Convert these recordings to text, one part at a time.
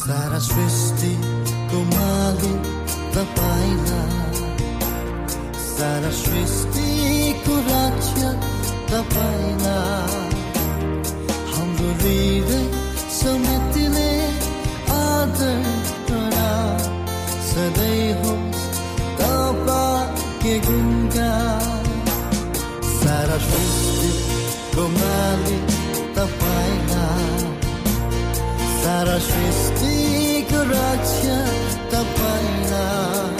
Sara vestit cum alit la paina Saras vestit curatia la paina Hamdu vide sa metile adar tora Sa deihos da यो समय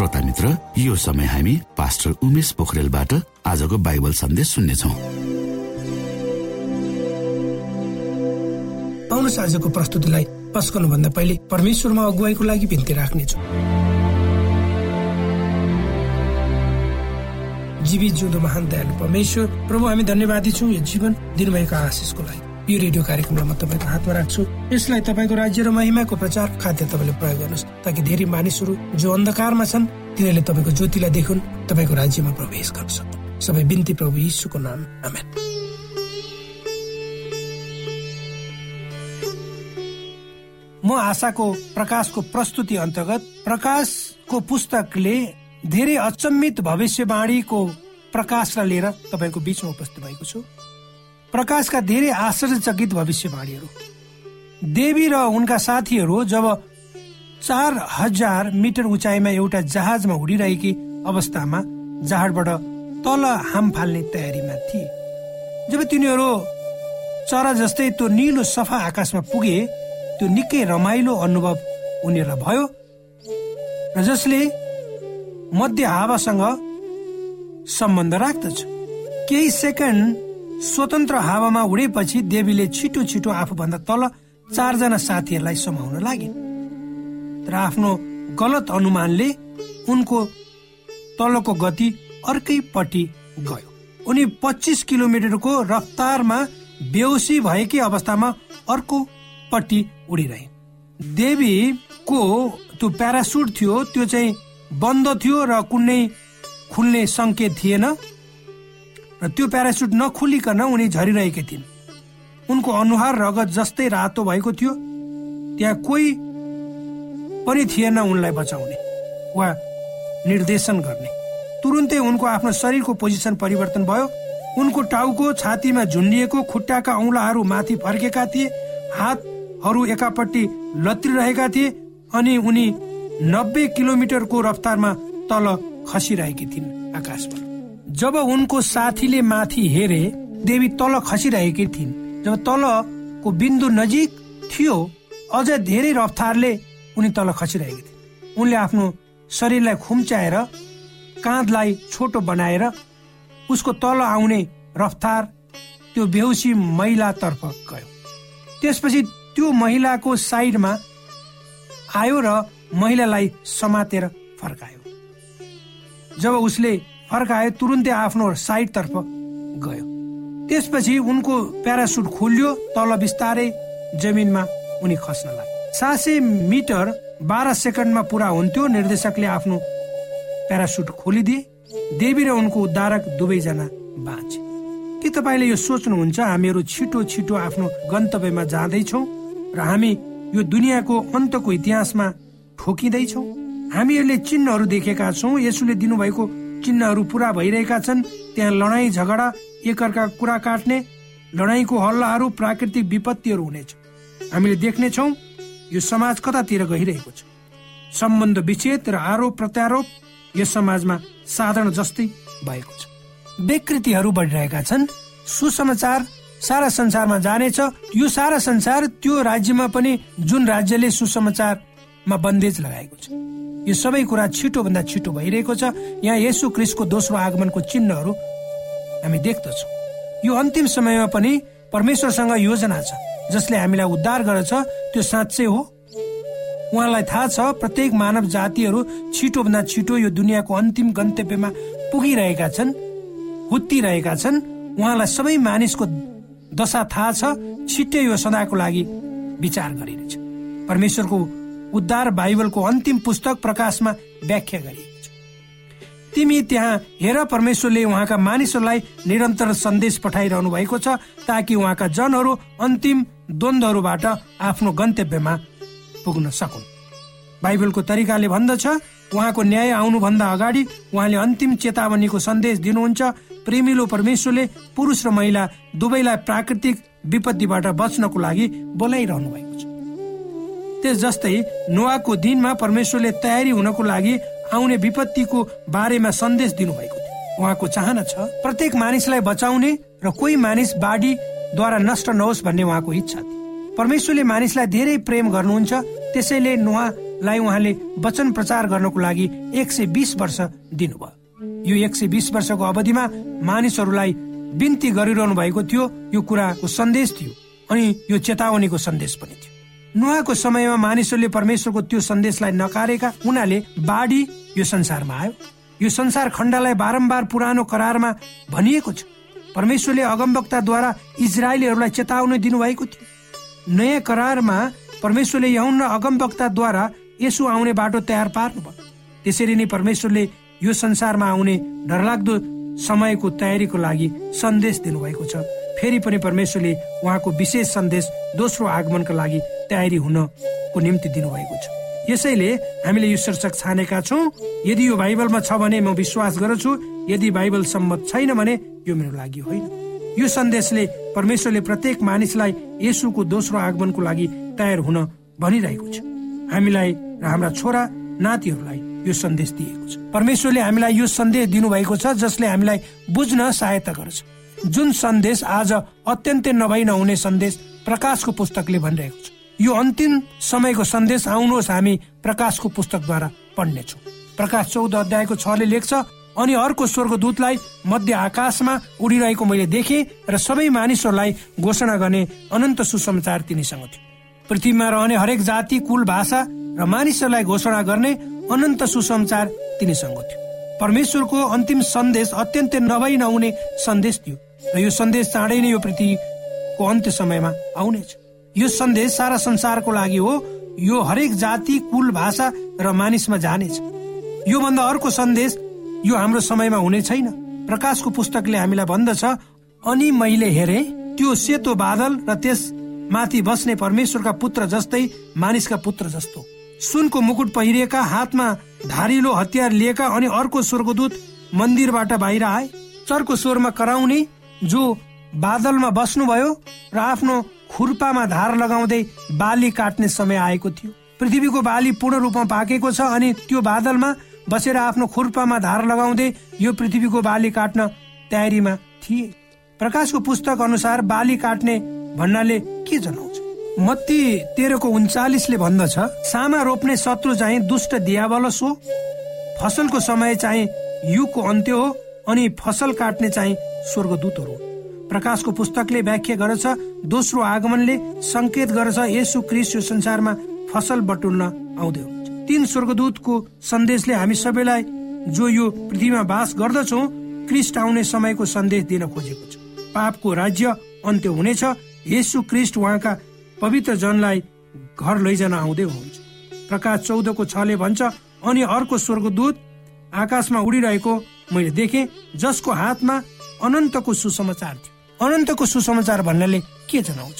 श्रोता मित्र यो समय हामी पास्टर उमेश पोखरेलबाट आजको बाइबल सन्देश सुन्नेछौ। पाउनुहोस् आजको प्रस्तुतिलाई पस्कनु भन्दा पहिले परमेश्वरमा अगुवाईको लागि बिन्ती राख्नेछु। जीवित जिउँदो महान दयालु परमेश्वर प्रभु हामी धन्यवादी छौँ यो जीवन दिनुभएको आशिषको लागि। यो रेडियो कार्यक्रमलाई म तपाईँको हातमा राख्छु। यसलाई तपाईँको राज्य र महिमाको प्रचार खाद्य तपाईँले प्रयोग गर्नुहोस् ताकि धेरै मानिसहरू जो अन्धकारमा छन् तिनीहरूले तपाईँको ज्योतिलाई देखुन् तपाईँको राज्यमा प्रवेश गर्न सक्नु। सबै बिन्ती प्रभु यीशुको नाम। आमेन। म आशाको प्रकाशको प्रस्तुति अन्तर्गत प्रकाशको पुस्तकले धेरै अचम्मित भविष्यवाणीको प्रकाशलाई लिएर तपाईँको बिचमा उपस्थित भएको छु। प्रकाशका धेरै आश्चर्यचकित भविष्यवाणीहरू। देवी र उनका साथीहरू जब चार हजार मिटर उचाइमा एउटा जहाजमा उडिरहेकी अवस्थामा जहाजबाट तल हाम फाल्ने तयारीमा थिए। जब तिनीहरू चरा जस्तै त्यो निलो सफा आकाशमा पुगे त्यो निकै रमाइलो अनुभव उनीहरूलाई भयो र जसले मध्य हावासँग सम्बन्ध राख्दछ। केही सेकेन्ड स्वतन्त्र हावामा उडेपछि देवीले छिटो छिटो आफूभन्दा तल चारजना साथीहरूलाई समाउन लागे। तर आफ्नो गलत अनुमानले उनको तलको गति अर्कैपट्टि गयो। उनी पच्चिस किलोमिटरको रफ्तारमा बेहोसी भएकै अवस्थामा अर्को पट्टि उडिरहे। देवीको त्यो प्यारासुट थियो त्यो चाहिँ बन्द थियो र कुनै खुल्ने सङ्केत थिएन। र त्यो प्यारासुट नखुलिकन उनी झरिरहेकी थिइन्। उनको अनुहार रगत जस्तै रातो भएको थियो त्यहाँ कोही पनि थिएन उनलाई बचाउने वा निर्देशन गर्ने। तुरुन्तै उनको आफ्नो शरीरको पोजिसन परिवर्तन भयो। उनको टाउको छातीमा झुन्डिएको खुट्टाका औँलाहरू माथि फर्केका थिए हातहरू एकापट्टि लत्रिरहेका थिए अनि उनी नब्बे किलोमिटरको रफ्तारमा तल खसिरहेकी थिइन् आकाशमा। जब उनको साथीले माथि हेरे देवी तल खसिरहेकी थिइन्। जब तलको बिन्दु नजिक थियो अझ धेरै रफ्तारले उनी तल खसिरहेकी थिइन्। उनले आफ्नो शरीरलाई खुम्च्याएर काँधलाई छोटो बनाएर उसको तल आउने रफ्तार त्यो बेहुसी महिलातर्फ गयो। त्यसपछि त्यो महिलाको साइडमा आयो र महिलालाई समातेर फर्कायो। जब उसले फर्काए तुरुन्तै आफ्नो साइडतर्फ गयो। त्यसपछि उनको प्यारासुट खोलियो तल बिस्तारै जमिनमा उनी खस्न लागे। सात सय मिटर बाह्र सेकेन्डमा पुरा हुन्थ्यो निर्देशकले आफ्नो प्यारासुट खोलिदिए। देवी र उनको उद्धारक दुवैजना बाँचे। के तपाईँले यो सोच्नुहुन्छ हामीहरू छिटो छिटो आफ्नो गन्तव्यमा जाँदैछौ र हामी यो दुनियाँको अन्तको इतिहासमा ठोकिँदैछौ? हामीहरूले चिन्हहरू देखेका छौँ यसुले दिनुभएको चिन्हहरू पुरा भइरहेका छन्। त्यहाँ लडाई झगडा एकअर्का कुरा काट्ने लडाईँको हल्लाहरू प्राकृतिक विपत्तिहरू हुनेछ। हामीले देख्नेछौ यो समाज कतातिर गइरहेको छ। सम्बन्ध विच्छेद र आरोप प्रत्यारोप यस समाजमा साधारण जस्तै भएको छ। विकृतिहरू बढिरहेका छन्। सुसमाचार सारा संसारमा जानेछ। यो सारा संसार त्यो राज्यमा पनि जुन राज्यले सुसमाचारमा बन्देज लगाएको छ। यो सबै कुरा छिटो भन्दा छिटो भइरहेको छ। यहाँ यसु क्रिस्टको दोस्रो आगमनको चिन्हहरू हामी देख्दछौँ। यो अन्तिम समयमा पनि परमेश्वरसँग योजना छ जसले हामीलाई उद्धार गर्छ। त्यो साँच्चै हो। उहाँलाई थाहा छ प्रत्येक मानव जातिहरू छिटो भन्दा छिटो यो दुनियाँको अन्तिम गन्तव्यमा पुगिरहेका छन् हुत्तिरहेका छन्। उहाँलाई सबै मानिसको दशा थाहा छ छिट्टै यो सदाको लागि विचार गरिनेछ। परमेश्वरको उद्धार बाइबलको अन्तिम पुस्तक प्रकाशमा व्याख्या गरिएको छ। तिमी त्यहाँ हेर परमेश्वरले उहाँका मानिसहरूलाई निरन्तर सन्देश पठाइरहनु भएको छ ताकि उहाँका जनहरू अन्तिम द्वन्द्वहरूबाट आफ्नो गन्तव्यमा पुग्न सकुन्। बाइबलको तरिकाले भन्दछ उहाँको न्याय आउनुभन्दा अगाडि उहाँले अन्तिम चेतावनीको सन्देश दिनुहुन्छ प्रेमिलो परमेश्वरले पुरुष र महिला दुवैलाई प्राकृतिक विपत्तिबाट बच्नको लागि बोलाइरहनु भएको छ। त्यस जस्तै नुवाको दिनमा परमेश्वरले तयारी हुनको लागि आउने विपत्तिको बारेमा सन्देश दिनुभएको थियो। उहाँको चाहना छ प्रत्येक मानिसलाई बचाउने र कोही मानिस बाढीद्वारा नष्ट नहोस् भन्ने उहाँको इच्छा थियो। परमेश्वरले मानिसलाई धेरै प्रेम गर्नुहुन्छ त्यसैले नुहालाई उहाँले वचन प्रचार गर्नको लागि एक सय बिस वर्ष दिनुभयो। यो एक सय बिस वर्षको अवधिमा मानिसहरूलाई बिन्ती गरिरहनु भएको थियो यो कुराको सन्देश थियो अनि यो चेतावनीको सन्देश पनि थियो। नुहाको समयमा मानिसहरूले परमेश्वरको त्यो सन्देशलाई नकारेका उनीहरूले बाढी यो संसारमा आयो। यो संसार खण्डलाई बारम्बार पुरानो करारमा भनिएको छ। परमेश्वरले अगमवक्ताद्वारा इजरायलीहरूलाई चेतावनी दिनुभएको थियो। नयाँ करारमा परमेश्वरले यहुन र अगमवक्ताद्वारा यसो आउने बाटो तयार पार्नुभयो। त्यसरी नै परमेश्वरले यो संसारमा आउने डरलाग्दो समयको तयारीको लागि सन्देश दिनुभएको छ। फेरि पनि परमेश्वरले उहाँको विशेष सन्देश दोस्रो आगमनका लागि तयारी हुनको निम्ति दिनुभएको छ। यसैले हामीले यो शीर्षक छानेका छौँ यदि यो बाइबलमा छ भने म विश्वास गर्छु यदि बाइबल सम्मत छैन भने यो मेरो लागि होइन। यो सन्देशले परमेश्वरले प्रत्येक मानिसलाई यसुको दोस्रो आगमनको लागि तयार हुन भनिरहेको छ। हामीलाई र हाम्रा छोरा नातिहरूलाई यो सन्देश दिएको छ। परमेश्वरले हामीलाई यो सन्देश दिनुभएको छ जसले हामीलाई बुझ्न सहायता गर्छ। जुन सन्देश आज अत्यन्तै नभई नहुने सन्देश प्रकाशको पुस्तकले भनिरहेको छ। यो अन्तिम समयको सन्देश आउनुहोस् हामी प्रकाशको पुस्तकद्वारा पढ्नेछौँ। प्रकाश चौध अध्यायको छले लेख्छ अनि अर्को स्वर्गदूतलाई मध्य आकाशमा उडिरहेको मैले देखेँ र सबै मानिसहरूलाई घोषणा गर्ने अनन्त सुसमाचार तिनीसँग थियो। पृथ्वीमा रहने हरेक जाति कुल भाषा र मानिसहरूलाई घोषणा गर्ने अनन्त सुसमाचार तिनीसँग थियो। परमेश्वरको अन्तिम सन्देश अत्यन्तै नभई नहुने सन्देश थियो र यो सन्देश चाँडै नै यो पृथ्वीको अन्त्य समयमा आउनेछ। यो सन्देश सारा संसारको लागि हो। यो हरेक जाति कुल भाषा र मानिसमा जानेछ। यो भन्दा अर्को सन्देश यो हाम्रो समयमा हुने छैन। प्रकाशको पुस्तकले हामीलाई भन्दछ अनि मैले हेरे त्यो सेतो बादल र त्यस माथि बस्ने परमेश्वरका पुत्र जस्तै मानिसका पुत्र जस्तो। सुनको मुकुट पहिरिएका हातमा धारिलो हतियार लिएका अनि अर्को स्वर्गदूत मन्दिरबाट बाहिर आए। चर्को स्वरमा कराउने जो बादलमा बस्नुभयो र आफ्नो खुर्पामा धार लगाउँदै बाली काट्ने समय आएको थियो। पृथ्वीको बाली पूर्ण रूपमा पाकेको छ अनि त्यो बादलमा बसेर आफ्नो खुर्पामा धार लगाउँदै यो पृथ्वीको बाली काट्न तयारीमा थिए। प्रकाशको पुस्तक अनुसार बाली काट्ने भन्नाले के जनाउँछ? मत्ती तेह्रको उन्चालिसले भन्दछ सामा रोप्ने शत्रु चाहिँ दुष्ट दियावलस हो फसलको समय चाहिँ युगको अन्त्य हो अनि फसल काट्ने चाहिँ स्वर्गदूतहरू प्रकाशको पुस्तकले व्याख्या गर्छ दोस्रो आगमनले संकेत गर्छ यसु क्रिस यो संसारमा फसल बटुल्न आउँदै। तीन स्वर्गदूतको सन्देशले हामी सबैलाई जो यो पृथ्वीमा बास गर्दछौ क्रिस्ट आउने समयको सन्देश दिन खोजेको छ। पापको राज्य अन्त्य हुनेछ यसु क्रिस्ट उहाँका पवित्र जनलाई घर लैजान आउँदै हुनुहुन्छ। प्रकाश चौधको छले भन्छ अनि अर्को स्वर्गदूत आकाशमा उडिरहेको मैले देखेँ जसको हातमा अनन्तको सुसमाचार थियो। अनन्तको सुसमाचार भन्नाले के जनाउँछ?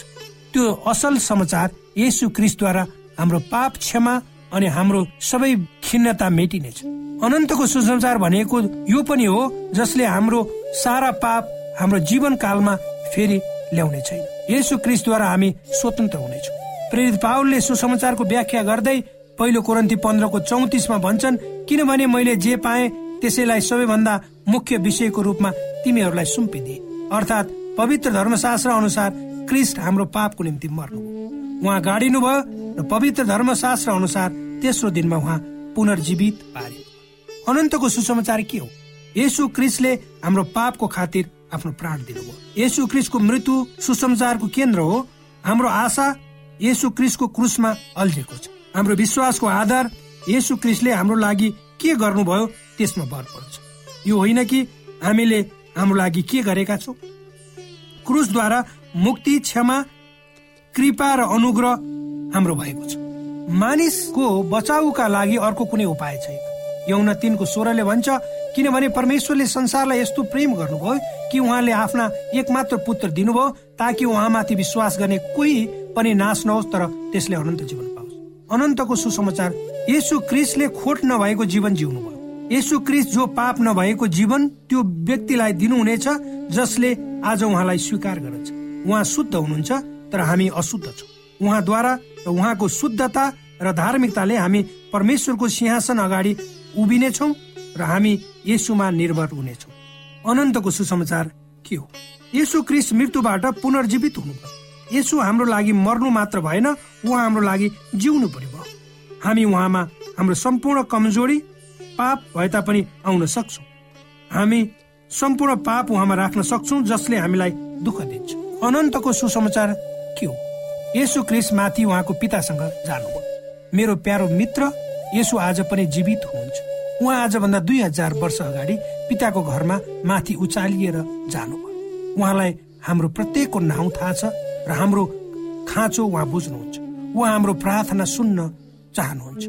त्यो असल समाचार यसु क्रिस्टद्वारा हाम्रो पाप क्षमा अनि हाम्रो सबै खिन्नता मेटिनेछ। अनन्तको सुसमाचार भनेको यो पनि हो जसले हाम्रो सारा पाप हाम्रो जीवन कालमा फेरि ल्याउने छैन। यसु क्रिस्टद्वारा हामी स्वतन्त्र हुनेछौँ। प्रेरित पावलले सुसमाचारको व्याख्या गर्दै पहिलो कोरन्ती पन्ध्रको चौतिसमा भन्छन् किनभने मैले जे पाएँ त्यसैलाई सबैभन्दा मुख्य विषयको रूपमा तिमीहरूलाई सुम्पिदिए। अर्थात् पवित्र धर्मशास्त्र अनुसार क्रिस्ट हाम्रो पापको निम्ति मर्नु उहाँ गाडिनु भयो र पवित्र धर्मशास्त्र अनुसार तेस्रो दिनमा उहाँ पुनर्जीवित पारिनु अनन्तको सुसमाचार के हो? यसु क्रिस्टले हाम्रो पापको खातिर आफ्नो प्राण दिनुभयो। यसु क्रिस्टको मृत्यु सुसमाचारको केन्द्र हो। हाम्रो आशा यसु क्रिस्टको क्रुसमा अल्झेको छ। हाम्रो विश्वासको आधार यसु क्रिस्टले हाम्रो लागि के गर्नुभयो त्यसमा भर पर्छ। यो होइन कि हामीले हाम्रो लागि के गरेका छौँ? क्रुसद्वारा मुक्ति क्षमा कृपा र अनुग्रह हाम्रो भएको छ। मानिसको बचाउका लागि अर्को कुनै उपाय छैन। यौना तिनको स्वरले भन्छ किनभने परमेश्वरले संसारलाई यस्तो प्रेम गर्नुभयो कि उहाँले आफ्ना एकमात्र पुत्र दिनुभयो ताकि उहाँमाथि विश्वास गर्ने कोही पनि नाश नहोस् तर त्यसले अनन्त जीवन पाओस्। अनन्तको सुसमाचार यसु क्रिसले खोट नभएको जीवन जिउनु भयो यसु क्रिस जो पाप नभएको जीवन त्यो व्यक्तिलाई दिनुहुनेछ जसले आज उहाँलाई स्वीकार गर्छ उहाँ शुद्ध हुनुहुन्छ तर हामी अशुद्ध छौँ। उहाँद्वारा र उहाँको शुद्धता र धार्मिकताले हामी परमेश्वरको सिंहासन अगाडि उभिनेछौँ र हामी यसुमा निर्भर हुनेछौँ। अनन्तको सुसमाचार के हो? यसु क्रिस मृत्युबाट पुनर्जीवित हुनुभयो। यसु हाम्रो लागि मर्नु मात्र भएन उहाँ हाम्रो लागि जिउनु पर्यो हामी उहाँमा हाम्रो सम्पूर्ण कमजोरी पाप भए तापनि आउन सक्छौ। हामी सम्पूर्ण पाप उहाँमा राख्न सक्छौ जसले हामीलाई दुःख दिन्छ। अनन्तको सुसमाचार के हो? यसु क्रिस माथि उहाँको पितासँग जानुभयो। मेरो प्यारो मित्र यसु आज पनि जीवित हुनुहुन्छ। उहाँ आजभन्दा दुई हजार वर्ष अगाडि पिताको घरमा माथि उचालिएर जानुभयो। उहाँलाई हाम्रो प्रत्येकको नाउँ थाहा छ र हाम्रो खाँचो उहाँ बुझ्नुहुन्छ। उहाँ हाम्रो प्रार्थना सुन्न चाहनुहुन्छ।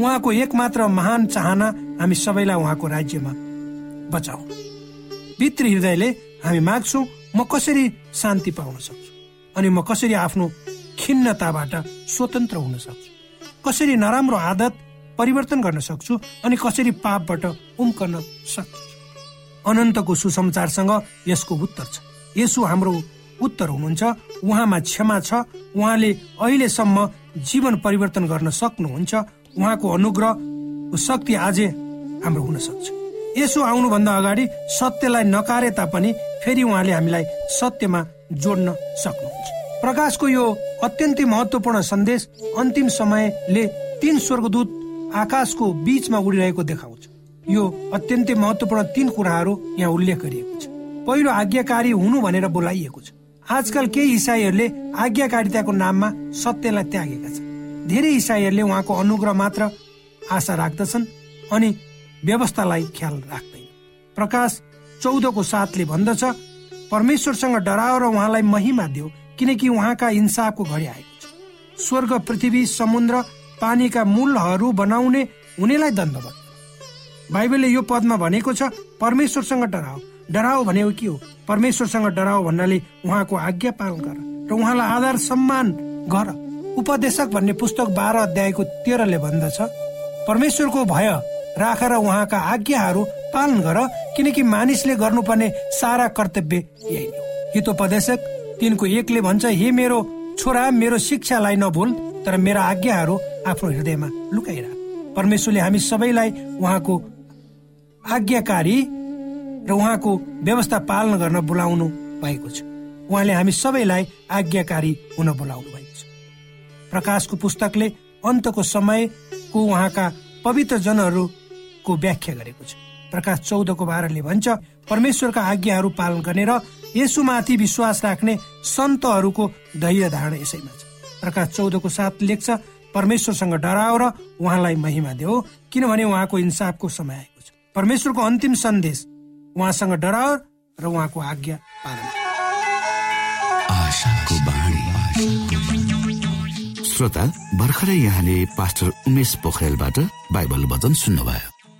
उहाँको एकमात्र महान चाहना हामी सबैलाई उहाँको राज्यमा बचाउ भित्री हृदयले हामी माग्छौ म कसरी शान्ति पाउन सक्छु? अनि म कसरी आफ्नो खिन्नताबाट स्वतन्त्र हुन सक्छु? कसरी नराम्रो आदत परिवर्तन गर्न सक्छु? अनि कसरी पापबाट उम्कन सक्छु? अनन्तको सुसमाचारसँग यसको उत्तर छ। यसो हाम्रो उत्तर हुनुहुन्छ उहाँमा क्षमा छ उहाँले अहिलेसम्म जीवन परिवर्तन गर्न सक्नुहुन्छ उहाँको अनुग्रहको शक्ति अझै हाम्रो हुन सक्छ। यसो आउनुभन्दा अगाडि सत्यलाई नकारे तापनि फेरि उहाँले हामीलाई सत्यमा जोड्न सक्नुहुन्छ। प्रकाशको यो अत्यन्तै महत्वपूर्ण सन्देश अन्तिम समयले तीन स्वर्गदूत आकाशको बीचमा उडिरहेको देखाउँछ। यो अत्यन्तै महत्वपूर्ण तीन कुराहरू यहाँ उल्लेख गरिएको छ। पहिलो आज्ञाकारी हुनु भनेर बोलाइएको छ। आजकल केही इसाईहरूले आज्ञाकारिताको नाममा सत्यलाई त्यागेका छन्। धेरै इसाईहरूले उहाँको अनुग्रह मात्र आशा राख्दछन् अनि व्यवस्थालाई ख्याल राख्दैन। प्रकाश चौधको साथले भन्दछ परमेश्वरसँग डराओ र उहाँलाई महिमा दियो किनकि उहाँका इन्साफको घडी आएको छ। स्वर्ग पृथ्वी समुद्र पानीका मूलहरू बनाउने हुनेलाई दण्डवत बाइबलले यो पदमा भनेको छ परमेश्वरसँग डराओ। डराओ भनेको के हो? परमेश्वरसँग डराओ भन्नाले उहाँको आज्ञा पालन गर र उहाँलाई आधार सम्मान गर। उपदेशक भन्ने पुस्तक बाह्र अध्यायको तेह्रले भन्दछ परमेश्वरको भय राखेर उहाँका आज्ञाहरू पालन गर किनकि मानिसले गर्नुपर्ने सारा कर्तव्य यही हो। हितोपदेशक तिनको एकले भन्छ हे मेरो छोरा मेरो शिक्षालाई नभुल तर मेरा आज्ञाहरू आफ्नो हृदयमा लुकाइरह। परमेश्वरले हामी सबैलाई उहाँको आज्ञाकारी र उहाँको व्यवस्था पालन गर्न बोलाउनु भएको छ। उहाँले हामी सबैलाई आज्ञाकारी हुन बोलाउनु भएको छ। प्रकाशको पुस्तकले अन्तको समयको उहाँका पवित्र जनहरूको व्याख्या गरेको छ। प्रकाश चौधको बाह्रले भन्छ परमेश्वरका आज्ञाहरू पालन गर्ने र यसुमाथि विश्वास राख्ने सन्तहरूको धैर्य धारणा यसैमा छ। प्रकाश चौधको साथ लेख्छ परमेश्वरसँग डराओ र उहाँलाई महिमा देऊ किनभने उहाँको इन्साफको समय आएको छ। परमेश्वरको अन्तिम सन्देश उहाँसँग डराओ र उहाँको आज्ञा पालन। श्रोता भर्खरै यहाँले पास्टर उमेश पोखरेलबाट बाइबल वचन सुन्नुभयो।